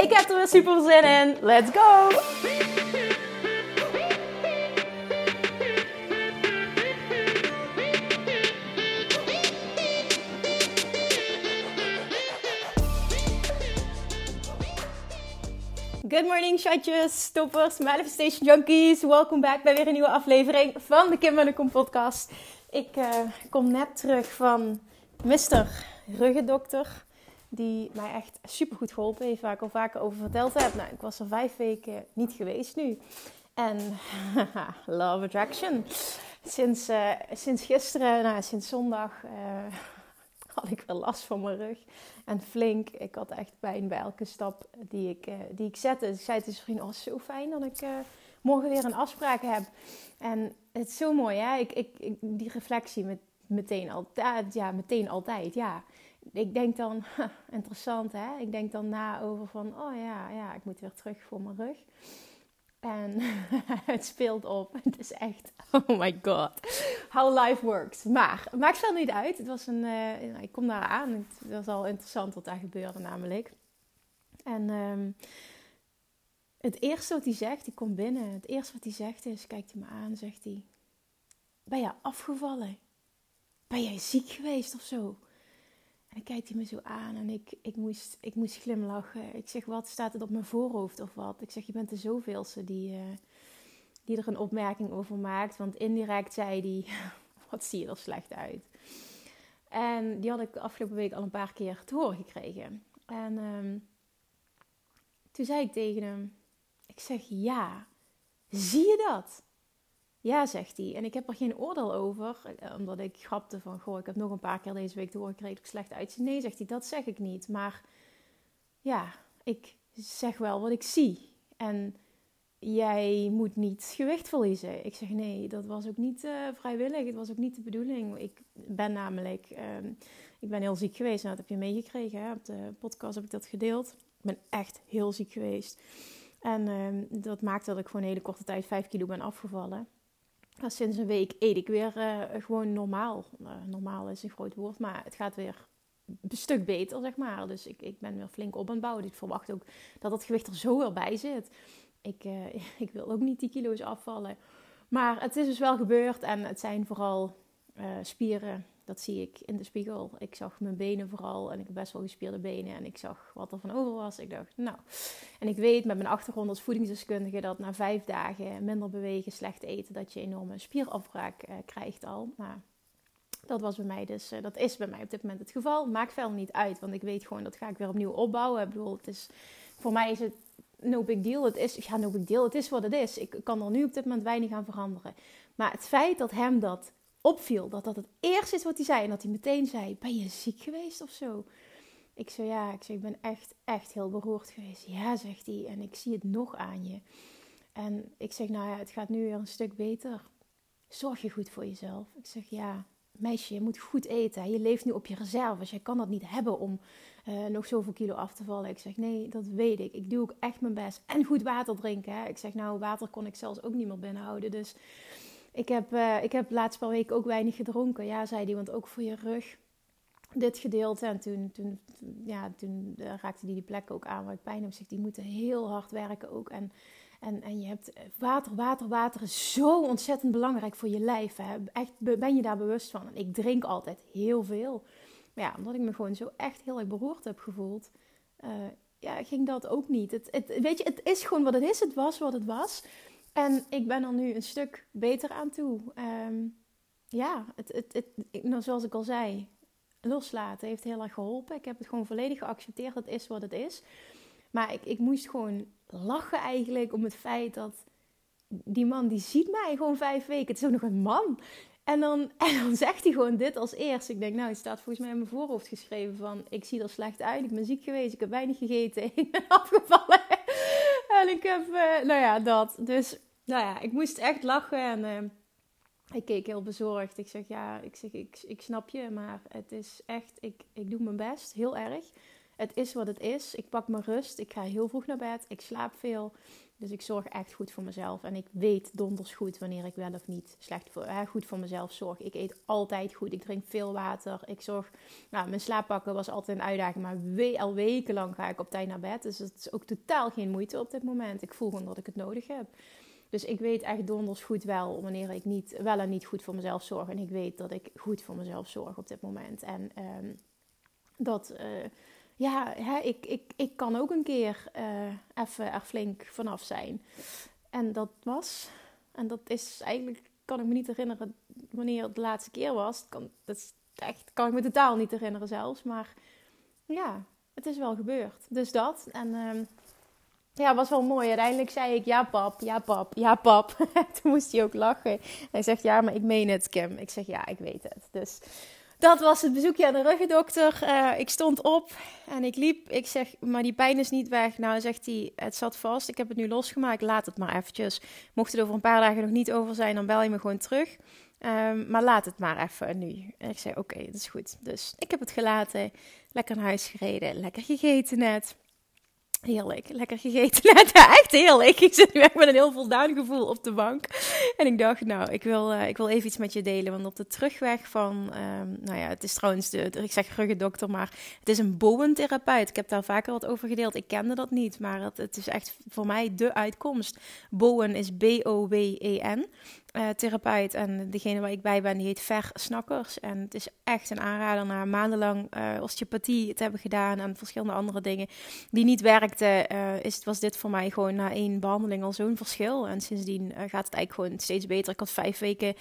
Ik heb er weer super zin in. Let's go! Good morning, chatjes, stoppers, manifestation junkies. Welkom back bij weer een nieuwe aflevering van de Kim en de Kom podcast. Ik uh, kom net terug van Mr. Ruggendokter die mij echt super goed geholpen heeft, waar ik al vaker over verteld heb. Nou, ik was er vijf weken niet geweest nu. En love attraction. Sinds, uh, sinds gisteren, nou, sinds zondag, uh, had ik wel last van mijn rug. En flink, ik had echt pijn bij elke stap die ik, uh, die ik zette. Dus ik zei tegen vriend, oh, zo fijn dat ik morgen weer een afspraak heb. En het is zo mooi, hè? Ik, ik, ik die reflectie met, meteen altijd, ja, meteen altijd, ja ik denk dan, interessant hè, ik denk dan na over van, oh ja, ja, ik moet weer terug voor mijn rug. En het speelt op. Het is echt, oh my god, how life works. Maar maakt wel niet uit. Het was een, uh, ik kom daar aan. Het was al interessant wat daar gebeurde namelijk. En um, het eerste wat hij zegt, die komt binnen. Het eerste wat hij zegt is, kijkt hij me aan, zegt hij, ben je afgevallen? Ben jij ziek geweest of zo? En dan kijkt hij me zo aan en ik, ik, moest, ik moest glimlachen. Ik zeg, wat staat het op mijn voorhoofd of wat? Ik zeg, je bent de zoveelste die, uh, die er een opmerking over maakt. Want indirect zei hij, wat zie je er slecht uit. En die had ik afgelopen week al een paar keer te horen gekregen. En um, toen zei ik tegen hem, ik zeg, ja, zie je dat? Ja, zegt hij. En ik heb er geen oordeel over, eh, omdat ik grapte van, goh, ik heb nog een paar keer deze week te horen gekregen slecht uitzie. Nee, zegt hij, dat zeg ik niet. Maar ja, ik zeg wel wat ik zie. En jij moet niet gewicht verliezen. Ik zeg, nee, dat was ook niet uh, vrijwillig. Het was ook niet de bedoeling. Ik ben namelijk, uh, ik ben heel ziek geweest. Nou, dat heb je meegekregen. Hè? Op de podcast heb ik dat gedeeld. Ik ben echt heel ziek geweest. En uh, dat maakt dat ik gewoon een hele korte tijd 5 kilo ben afgevallen. Nou, sinds een week eet ik weer uh, gewoon normaal. Uh, normaal is een groot woord, maar het gaat weer een stuk beter, zeg maar. Dus ik, ik ben weer flink op aan het bouwen. Ik verwacht ook dat het gewicht er zo weer bij zit. Ik, uh, ik wil ook niet die kilo's afvallen. Maar het is dus wel gebeurd en het zijn vooral spieren dat zie ik in de spiegel. Ik zag mijn benen vooral en ik heb best wel gespierde benen. En ik zag wat er van over was. Ik dacht, nou. En ik weet met mijn achtergrond als voedingsdeskundige dat na vijf dagen minder bewegen, slecht eten, dat je enorme spierafbraak uh, krijgt al. Maar dat was bij mij dus, uh, dat is bij mij op dit moment het geval. Maakt verder niet uit, want ik weet gewoon dat ga ik weer opnieuw opbouwen. Ik bedoel, het is, voor mij is het no big deal. Het is, ja, no big deal. Het is wat het is. Ik kan er nu op dit moment weinig aan veranderen. Maar het feit dat hem dat opviel. Dat dat het eerste is wat hij zei. En dat hij meteen zei, ben je ziek geweest of zo? Ik zei, ja. Ik, zei, ik ben echt, echt heel beroerd geweest. Ja, zegt hij. En ik zie het nog aan je. En ik zeg, nou ja, het gaat nu weer een stuk beter. Zorg je goed voor jezelf. Ik zeg, ja, meisje, je moet goed eten. Je leeft nu op je reserves. Jij kan dat niet hebben om uh, nog zoveel kilo af te vallen. Ik zeg, nee, dat weet ik. Ik doe ook echt mijn best. En goed water drinken. Hè. Ik zeg, nou, water kon ik zelfs ook niet meer binnenhouden. Dus ik heb, uh, ik heb laatst paar weken ook weinig gedronken. Ja, zei hij, want ook voor je rug. Dit gedeelte. En toen, toen, ja, toen uh, raakte hij die plek ook aan waar ik pijn heb. Zegt, die moeten heel hard werken ook. En, en, en je hebt eh, water, water, water is zo ontzettend belangrijk voor je lijf. Hè. Echt, ben je daar bewust van? En ik drink altijd heel veel. Maar ja, omdat ik me gewoon zo echt heel erg beroerd heb gevoeld. Ja, ging dat ook niet. Het, het, weet je, het is gewoon wat het is. Het was wat het was. En ik ben er nu een stuk beter aan toe. Um, ja, het, het, het, nou, zoals ik al zei, loslaten heeft heel erg geholpen. Ik heb het gewoon volledig geaccepteerd. Het is wat het is. Maar ik, ik moest gewoon lachen eigenlijk om het feit dat die man die ziet mij gewoon vijf weken. Het is ook nog een man. En dan, en dan zegt hij gewoon dit als eerst. Ik denk, nou, het staat volgens mij in mijn voorhoofd geschreven van... Ik zie er slecht uit, ik ben ziek geweest, ik heb weinig gegeten, ik ben afgevallen. En ik heb, uh, nou ja, dat. Dus, nou ja, ik moest echt lachen en uh, ik keek heel bezorgd. Ik zeg, ja, ik, zeg, ik, ik snap je, maar het is echt, ik, ik doe mijn best, heel erg. Het is wat het is. Ik pak mijn rust. Ik ga heel vroeg naar bed. Ik slaap veel. Dus ik zorg echt goed voor mezelf. En ik weet donders goed wanneer ik wel of niet slecht voor, hè, goed voor mezelf zorg. Ik eet altijd goed. Ik drink veel water. Ik zorg. Nou, mijn slaappakken was altijd een uitdaging. Maar we, al wekenlang ga ik op tijd naar bed. Dus het is ook totaal geen moeite op dit moment. Ik voel gewoon dat ik het nodig heb. Dus ik weet echt donders goed wel wanneer ik niet, wel en niet goed voor mezelf zorg. En ik weet dat ik goed voor mezelf zorg op dit moment. En um, dat. Uh, ja, hè, ik, ik, ik kan ook een keer uh, even er flink vanaf zijn. En dat was, en dat is eigenlijk, kan ik me niet herinneren wanneer het de laatste keer was. Kan, dat is echt, kan ik me totaal niet herinneren zelfs. Maar ja, het is wel gebeurd. Dus dat. En uh, ja, was wel mooi. Uiteindelijk zei ik ja pap, ja pap, ja pap. Toen moest hij ook lachen. Hij zegt ja, maar ik meen het Kim. Ik zeg ja, ik weet het. Dus dat was het bezoekje aan de ruggendokter. Uh, ik stond op en ik liep. Ik zeg, maar die pijn is niet weg. Nou, zegt hij, het zat vast. Ik heb het nu losgemaakt. Laat het maar eventjes. Mocht het over een paar dagen nog niet over zijn, dan bel je me gewoon terug. Um, maar laat het maar even nu. En ik zei, oké, dat is goed. Dus ik heb het gelaten. Lekker naar huis gereden. Lekker gegeten net. Heerlijk, lekker gegeten. echt heerlijk. Ik zit nu echt met een heel voldaan gevoel op de bank. En ik dacht, nou, ik wil, uh, ik wil even iets met je delen. Want op de terugweg van, um, nou ja, het is trouwens, de, ik zeg ruggendokter, maar het is een bowentherapeut. Ik heb daar vaker wat over gedeeld. Ik kende dat niet, maar het, het is echt voor mij de uitkomst. Bowen is B-O-W-E-N uh, therapeut. En degene waar ik bij ben, die heet Ver Snakkers. En het is echt een aanrader na maandenlang uh, osteopathie te hebben gedaan en verschillende andere dingen die niet werkten. Uh, is, was dit voor mij gewoon na één behandeling al zo'n verschil. En sindsdien gaat het eigenlijk gewoon steeds beter. Ik had vijf weken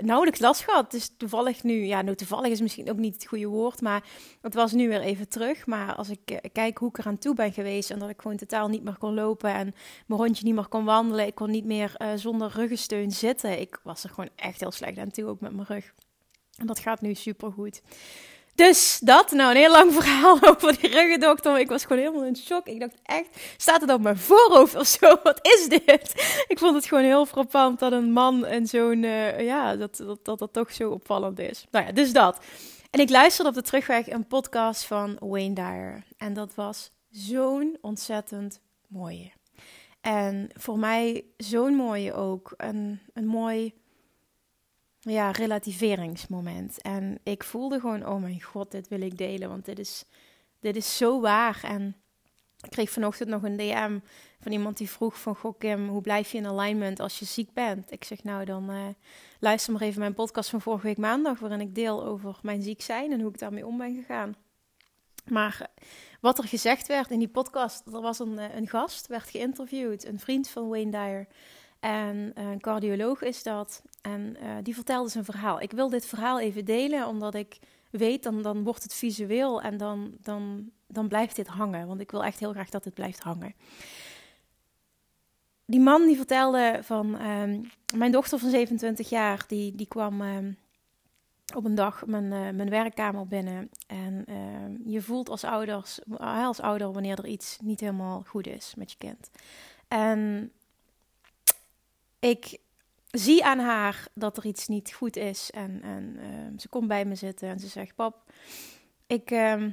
nauwelijks last gehad. Dus toevallig nu, ja, nou toevallig is misschien ook niet het goede woord, maar het was nu weer even terug. Maar als ik kijk hoe ik eraan toe ben geweest en dat ik gewoon totaal niet meer kon lopen en mijn rondje niet meer kon wandelen, ik kon niet meer zonder ruggensteun zitten ik was er gewoon echt heel slecht aan toe, ook met mijn rug. En dat gaat nu super goed. Dus dat, nou een heel lang verhaal over die ruggendokter. Ik was gewoon helemaal in shock. Ik dacht echt, staat het op mijn voorhoofd of zo? Wat is dit? Ik vond het gewoon heel frappant dat een man en zo'n, uh, ja, dat, dat, dat dat toch zo opvallend is. Nou ja, dus dat. En ik luisterde op de terugweg een podcast van Wayne Dyer. En dat was zo'n ontzettend mooie. En voor mij zo'n mooie ook. Een, een mooi ja, relativeringsmoment. En ik voelde gewoon, oh mijn god, dit wil ik delen. Want dit is, dit is zo waar. En ik kreeg vanochtend nog een DM van iemand die vroeg van... Goh Kim, hoe blijf je in alignment als je ziek bent? Ik zeg nou, dan uh, luister maar even mijn podcast van vorige week maandag... waarin ik deel over mijn ziek zijn en hoe ik daarmee om ben gegaan. Maar wat er gezegd werd in die podcast, er was een, eh, een gast, werd geïnterviewd, een vriend van Wayne Dyer. En eh, een cardioloog is dat. En uh, die vertelde zijn verhaal. Ik wil dit verhaal even delen, omdat ik weet, dan, dan wordt het visueel en dan, dan, dan blijft dit hangen. Want ik wil echt heel graag dat het blijft hangen. Die man die vertelde van, um, mijn dochter van 27 jaar, die, die kwam um, op een dag mijn, uh, mijn werkkamer binnen. En uh, je voelt als, ouders, als ouder wanneer er iets niet helemaal goed is met je kind. En ik zie aan haar dat er iets niet goed is. En, en ze komt bij me zitten en ze zegt: Pap, ik, ehm,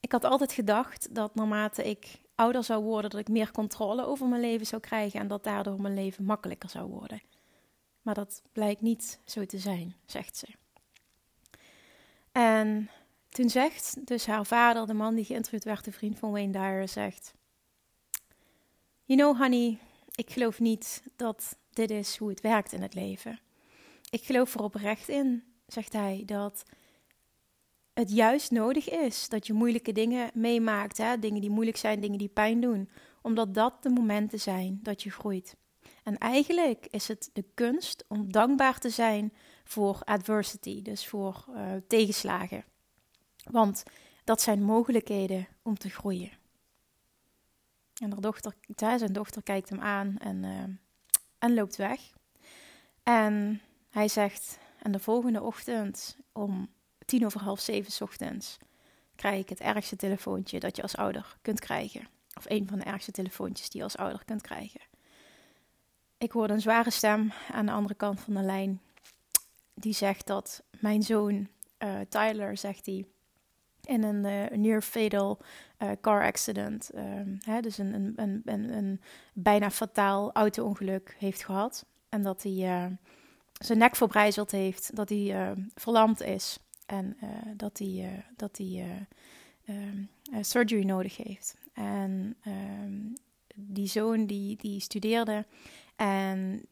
ik had altijd gedacht dat naarmate ik ouder zou worden, dat ik meer controle over mijn leven zou krijgen. En dat daardoor mijn leven makkelijker zou worden. Maar dat blijkt niet zo te zijn, zegt ze. En toen zegt dus haar vader, de man die geïnterviewd werd, de vriend van Wayne Dyer, zegt: You know, honey, ik geloof niet dat dit is hoe het werkt in het leven. Ik geloof er oprecht in, zegt hij, dat het juist nodig is dat je moeilijke dingen meemaakt, hè? dingen die moeilijk zijn, dingen die pijn doen, omdat dat de momenten zijn dat je groeit. En eigenlijk is het de kunst om dankbaar te zijn voor adversity, dus voor uh, tegenslagen. Want dat zijn mogelijkheden om te groeien. En haar dochter, zijn dochter kijkt hem aan en, uh, en loopt weg. En hij zegt, en de volgende ochtend om tien over half zeven ochtends krijg ik het ergste telefoontje dat je als ouder kunt krijgen. Of een van de ergste telefoontjes die je als ouder kunt krijgen. Ik hoorde een zware stem aan de andere kant van de lijn. Die zegt dat mijn zoon uh, Tyler, zegt hij, in een uh, near fatal uh, car accident, um, hè, dus een, een, een, een, bijna fataal auto-ongeluk heeft gehad. En dat hij zijn nek verbrijzeld heeft, dat hij verlamd is en dat hij, dat hij ehm, surgery nodig heeft. En um, die zoon die, die studeerde en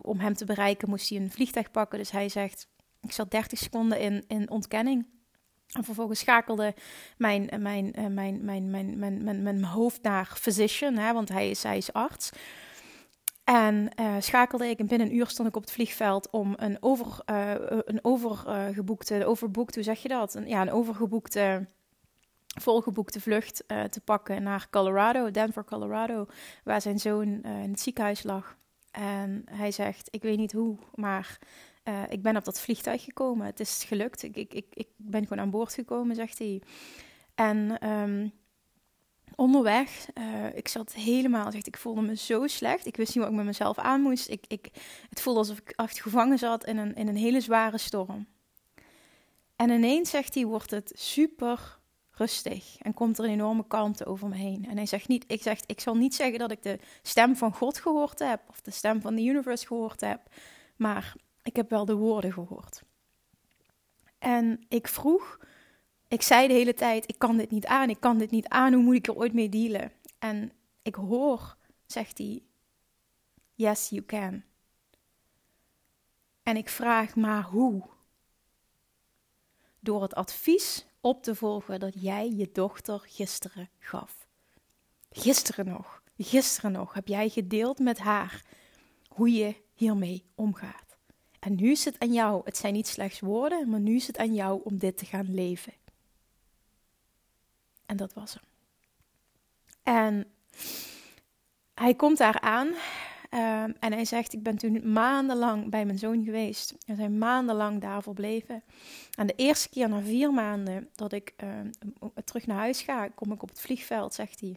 om hem te bereiken moest hij een vliegtuig pakken. Dus hij zegt, ik zat 30 seconden in, in ontkenning. En vervolgens schakelde mijn, mijn, mijn, mijn, mijn, mijn, mijn, mijn, mijn hoofd naar physician, hè, want hij is, hij is arts. En uh, schakelde ik en binnen een uur stond ik op het vliegveld om een, over, een overgeboekte, overboekt, hoe zeg je dat? Ja, een overgeboekte volgeboekte vlucht uh, te pakken naar Colorado, Denver, Colorado, waar zijn zoon uh, in het ziekenhuis lag. En hij zegt: Ik weet niet hoe, maar uh, ik ben op dat vliegtuig gekomen. Het is gelukt. Ik, ik, ik, ben gewoon aan boord gekomen, zegt hij. En um, onderweg, ik zat helemaal, zegt, ik voelde me zo slecht. Ik wist niet wat ik met mezelf aan moest. Ik, ik, het voelde alsof ik echt gevangen zat in een, in een hele zware storm. En ineens, zegt hij, wordt het super rustig en komt er een enorme kalmte over me heen. En hij zegt niet, ik zeg, ik zal niet zeggen dat ik de stem van God gehoord heb of de stem van de universe gehoord heb, maar ik heb wel de woorden gehoord. En ik vroeg, ik zei de hele tijd, ik kan dit niet aan, ik kan dit niet aan, hoe moet ik er ooit mee dealen? En ik hoor, zegt hij, yes you can. En ik vraag, maar hoe? Door het advies op te volgen dat jij je dochter gisteren gaf. Gisteren nog, gisteren nog heb jij gedeeld met haar hoe je hiermee omgaat. En nu is het aan jou, het zijn niet slechts woorden, maar nu is het aan jou om dit te gaan leven. En dat was hem. En hij komt daar aan Ehm, en hij zegt, ik ben toen maandenlang bij mijn zoon geweest. We zijn maandenlang daar verbleven. En de eerste keer na vier maanden dat ik ehm, terug naar huis ga, kom ik op het vliegveld, zegt hij.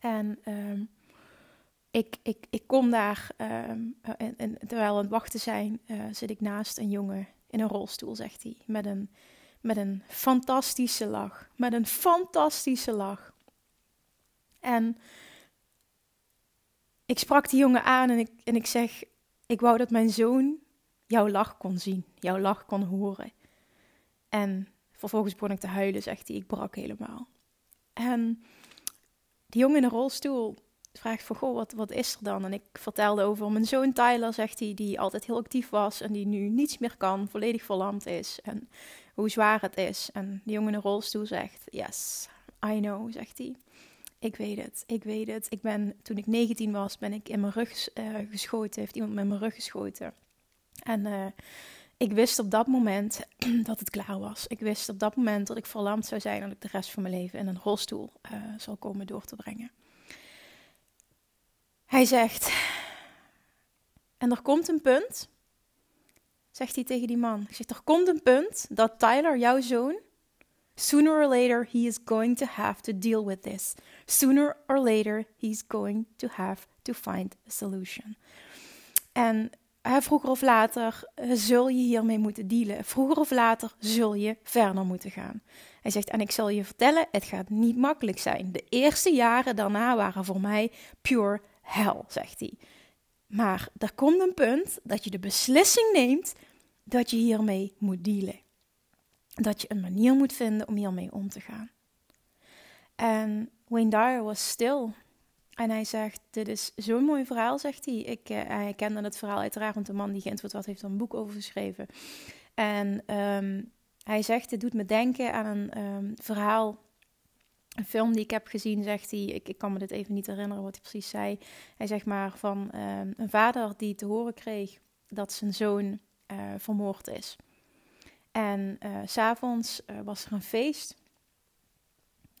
En ehm, ik, ik, ik kom daar, en, en, terwijl we aan het wachten zijn, uh, zit ik naast een jongen in een rolstoel, zegt hij. Met een, met een fantastische lach. Met een fantastische lach. En ik sprak die jongen aan en ik, en ik zeg: Ik wou dat mijn zoon jouw lach kon zien, jouw lach kon horen. En vervolgens begon ik te huilen, zegt hij. Ik brak helemaal. En die jongen in de rolstoel vraagt van, goh, wat, wat is er dan? En ik vertelde over mijn zoon Tyler, zegt hij, die altijd heel actief was en die nu niets meer kan, volledig verlamd is. En hoe zwaar het is. En die jongen in de rolstoel zegt, yes, I know, zegt hij. Ik weet het, ik weet het. Ik ben, toen ik 19 was, ben ik in mijn rug uh, geschoten. Heeft iemand met mijn rug geschoten. En uh, ik wist op dat moment dat het klaar was. Ik wist op dat moment dat ik verlamd zou zijn en dat ik de rest van mijn leven in een rolstoel uh, zal komen door te brengen. Hij zegt, en er komt een punt, zegt hij tegen die man. Ik zeg, er komt een punt dat Tyler, jouw zoon, Sooner or later, he is going to have to deal with this. Sooner or later, he's going to have to find a solution. En vroeger of later eh, zul je hiermee moeten dealen. Vroeger of later zul je verder moeten gaan. Hij zegt, en ik zal je vertellen, het gaat niet makkelijk zijn. De eerste jaren daarna waren voor mij pure hell, zegt hij. Maar er komt een punt dat je de beslissing neemt dat je hiermee moet dealen dat je een manier moet vinden om hiermee om te gaan. En Wayne Dyer was stil. En hij zegt, dit is zo'n mooi verhaal, zegt hij. Ik, uh, hij kende het verhaal uiteraard, want de man die geïnterviewd had, heeft er een boek over geschreven. En um, hij zegt, dit doet me denken aan een um, verhaal, een film die ik heb gezien, zegt hij. Ik, ik kan me dit even niet herinneren wat hij precies zei. Hij zegt maar van um, een vader die te horen kreeg dat zijn zoon uh, vermoord is. En uh, s'avonds uh, was er een feest.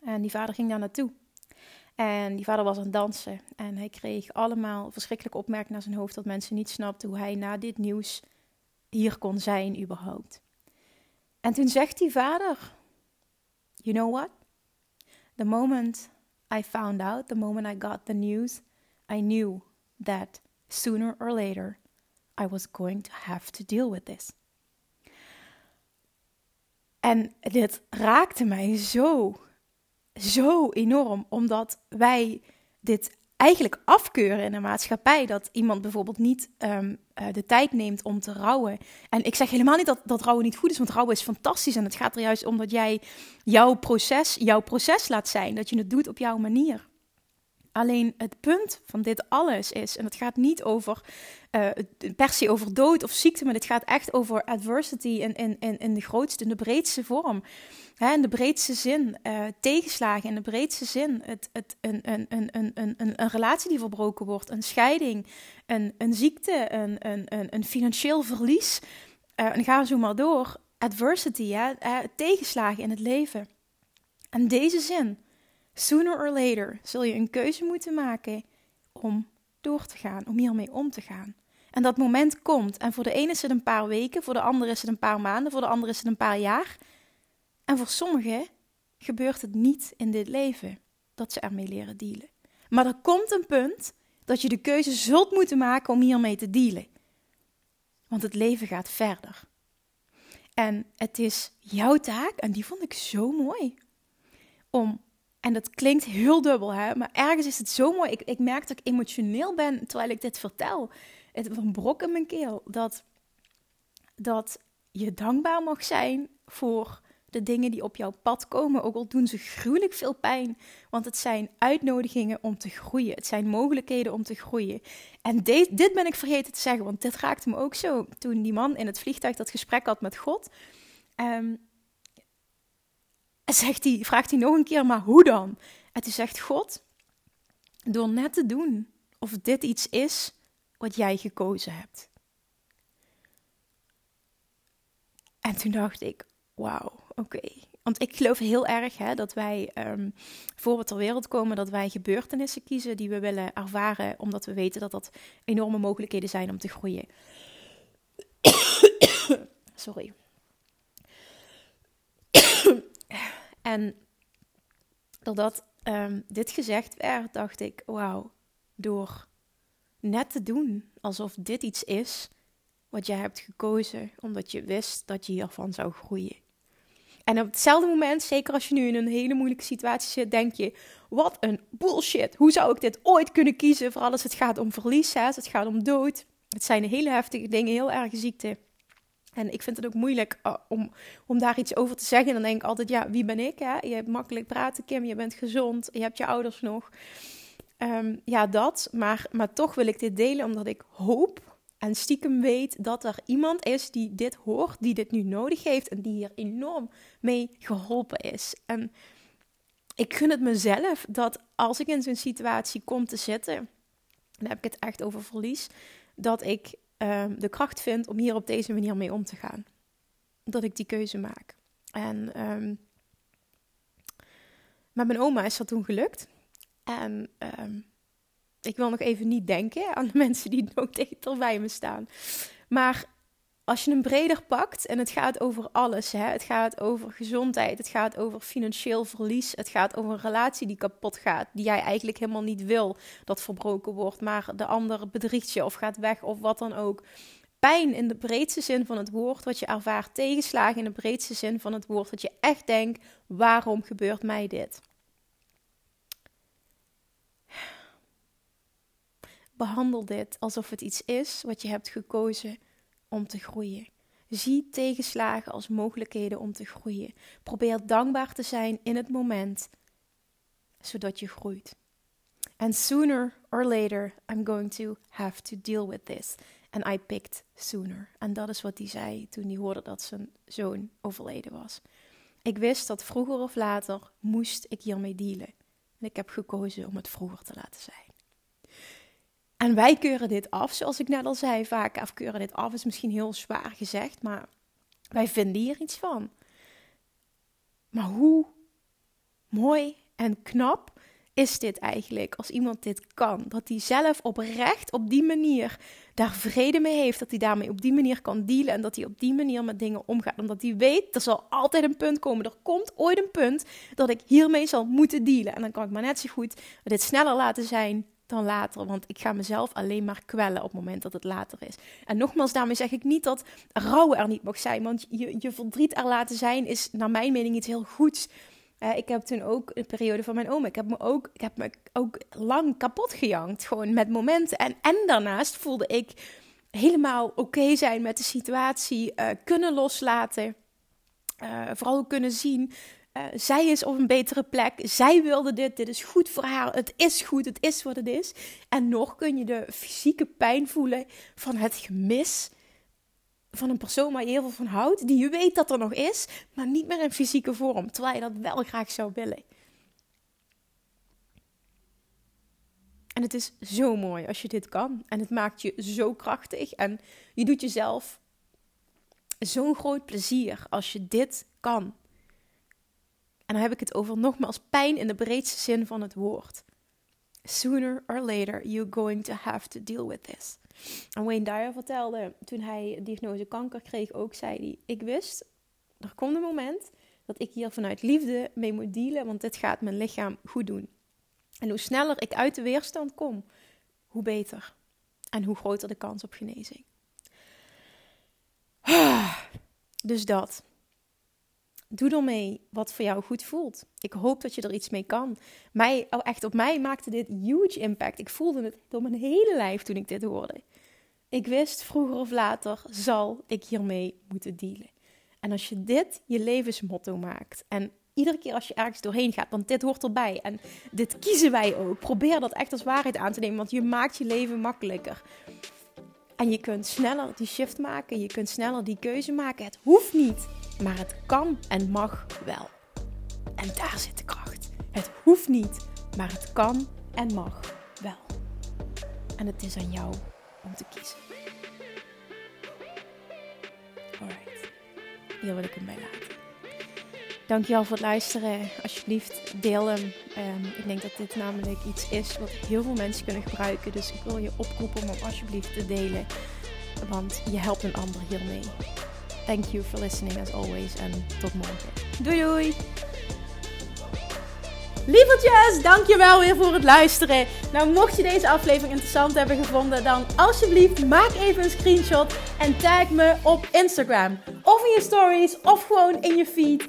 En die vader ging daar naartoe. En die vader was aan het dansen. En hij kreeg allemaal verschrikkelijke opmerkingen naar zijn hoofd dat mensen niet snapten hoe hij na dit nieuws hier kon zijn überhaupt. En toen zegt die vader: You know what? The moment I found out, the moment I got the news, I knew that sooner or later I was going to have to deal with this. En dit raakte mij zo, zo enorm, omdat wij dit eigenlijk afkeuren in de maatschappij. Dat iemand bijvoorbeeld niet um, uh, de tijd neemt om te rouwen. En ik zeg helemaal niet dat, dat rouwen niet goed is, want rouwen is fantastisch. En het gaat er juist om dat jij jouw proces, jouw proces laat zijn. Dat je het doet op jouw manier. Alleen het punt van dit alles is, en het gaat niet over uh, per over dood of ziekte, maar het gaat echt over adversity in, in, in, in de grootste, in de breedste vorm. Hè, in de breedste zin, uh, tegenslagen in de breedste zin. Het, het, een, een, een, een, een, een relatie die verbroken wordt, een scheiding, een, een ziekte, een, een, een, een financieel verlies. Uh, en ga zo maar door. Adversity, hè, tegenslagen in het leven. En deze zin Sooner or later zul je een keuze moeten maken om door te gaan, om hiermee om te gaan. En dat moment komt. En voor de ene is het een paar weken, voor de andere is het een paar maanden, voor de andere is het een paar jaar. En voor sommigen gebeurt het niet in dit leven dat ze ermee leren dealen. Maar er komt een punt dat je de keuze zult moeten maken om hiermee te dealen. Want het leven gaat verder. En het is jouw taak, en die vond ik zo mooi, om en dat klinkt heel dubbel, hè? maar ergens is het zo mooi. Ik, ik merk dat ik emotioneel ben terwijl ik dit vertel. Het een brok in mijn keel. Dat, dat je dankbaar mag zijn voor de dingen die op jouw pad komen. Ook al doen ze gruwelijk veel pijn. Want het zijn uitnodigingen om te groeien. Het zijn mogelijkheden om te groeien. En dit, dit ben ik vergeten te zeggen, want dit raakte me ook zo. Toen die man in het vliegtuig dat gesprek had met God. Um, zegt hij, vraagt hij nog een keer, maar hoe dan? En toen zegt God, door net te doen of dit iets is wat jij gekozen hebt. En toen dacht ik, wauw, oké. Want ik geloof heel erg hè, dat wij um, voor we ter wereld komen, dat wij gebeurtenissen kiezen die we willen ervaren, omdat we weten dat dat enorme mogelijkheden zijn om te groeien. Sorry. En doordat um, dit gezegd werd, dacht ik: wauw, door net te doen alsof dit iets is wat jij hebt gekozen, omdat je wist dat je hiervan zou groeien. En op hetzelfde moment, zeker als je nu in een hele moeilijke situatie zit, denk je: wat een bullshit. Hoe zou ik dit ooit kunnen kiezen? Vooral als het gaat om verlies, hè? als het gaat om dood. Het zijn hele heftige dingen, heel erg ziekte. En ik vind het ook moeilijk uh, om, om daar iets over te zeggen. Dan denk ik altijd, ja, wie ben ik? Hè? Je hebt makkelijk praten, Kim. Je bent gezond. Je hebt je ouders nog. Um, ja, dat. Maar, maar toch wil ik dit delen omdat ik hoop en stiekem weet dat er iemand is die dit hoort, die dit nu nodig heeft en die hier enorm mee geholpen is. En ik gun het mezelf dat als ik in zo'n situatie kom te zitten, dan heb ik het echt over verlies, dat ik um, de kracht vind om hier op deze manier mee om te gaan. Dat ik die keuze maak. En um, mijn oma is dat toen gelukt. En um, ik wil nog even niet denken aan de mensen die ook dichter bij me staan. Maar als je hem breder pakt en het gaat over alles, hè? het gaat over gezondheid, het gaat over financieel verlies, het gaat over een relatie die kapot gaat, die jij eigenlijk helemaal niet wil dat verbroken wordt, maar de ander bedriegt je of gaat weg of wat dan ook. Pijn in de breedste zin van het woord, wat je ervaart, tegenslagen in de breedste zin van het woord, dat je echt denkt: waarom gebeurt mij dit? Behandel dit alsof het iets is wat je hebt gekozen om te groeien. Zie tegenslagen als mogelijkheden om te groeien. Probeer dankbaar te zijn in het moment, zodat je groeit. And sooner or later, I'm going to have to deal with this. And I picked sooner. En dat is wat hij zei toen hij hoorde dat zijn zoon overleden was. Ik wist dat vroeger of later moest ik hiermee dealen. En ik heb gekozen om het vroeger te laten zijn. En wij keuren dit af, zoals ik net al zei, vaak afkeuren dit af is misschien heel zwaar gezegd, maar wij vinden hier iets van. Maar hoe mooi en knap is dit eigenlijk als iemand dit kan? Dat hij zelf oprecht op die manier daar vrede mee heeft. Dat hij daarmee op die manier kan dealen. En dat hij op die manier met dingen omgaat. Omdat hij weet, er zal altijd een punt komen. Er komt ooit een punt dat ik hiermee zal moeten dealen. En dan kan ik maar net zo goed dit sneller laten zijn dan later. Want ik ga mezelf alleen maar kwellen op het moment dat het later is. En nogmaals, daarmee zeg ik niet dat rouwen er niet mag zijn. Want je, je verdriet er laten zijn is naar mijn mening iets heel goeds. Uh, ik heb toen ook een periode van mijn oom. Ik heb me ook, ik heb me ook lang kapot gejankt. Gewoon met momenten. En, en daarnaast voelde ik helemaal oké zijn met de situatie. Uh, kunnen loslaten. Uh, vooral kunnen zien uh, zij is op een betere plek. Zij wilde dit. Dit is goed voor haar. Het is goed. Het is wat het is. En nog kun je de fysieke pijn voelen van het gemis van een persoon waar je heel veel van houdt. Die je weet dat er nog is, maar niet meer in fysieke vorm. Terwijl je dat wel graag zou willen. En het is zo mooi als je dit kan. En het maakt je zo krachtig. En je doet jezelf zo'n groot plezier als je dit kan. En dan heb ik het over nogmaals pijn in de breedste zin van het woord. Sooner or later you're going to have to deal with this. En Wayne Dyer vertelde toen hij diagnose kanker kreeg ook, zei hij, ik wist, er komt een moment dat ik hier vanuit liefde mee moet dealen, want dit gaat mijn lichaam goed doen. En hoe sneller ik uit de weerstand kom, hoe beter. En hoe groter de kans op genezing. Dus dat. Doe ermee wat voor jou goed voelt. Ik hoop dat je er iets mee kan. Mij, oh echt, op mij maakte dit huge impact. Ik voelde het door mijn hele lijf toen ik dit hoorde. Ik wist vroeger of later zal ik hiermee moeten dealen. En als je dit je levensmotto maakt en iedere keer als je ergens doorheen gaat, want dit hoort erbij en dit kiezen wij ook. Probeer dat echt als waarheid aan te nemen, want je maakt je leven makkelijker. En je kunt sneller die shift maken, je kunt sneller die keuze maken. Het hoeft niet, maar het kan en mag wel. En daar zit de kracht. Het hoeft niet, maar het kan en mag wel. En het is aan jou om te kiezen. Alright, hier wil ik hem bij laten. Dankjewel voor het luisteren. Alsjeblieft, deel hem. Um, ik denk dat dit namelijk iets is wat heel veel mensen kunnen gebruiken. Dus ik wil je oproepen om hem alsjeblieft te delen. Want je helpt een ander hiermee. Thank you for listening as always. En tot morgen. Doei doei! Lievertjes, dankjewel weer voor het luisteren. Nou, mocht je deze aflevering interessant hebben gevonden, dan alsjeblieft maak even een screenshot en tag me op Instagram. Of in je stories, of gewoon in je feed.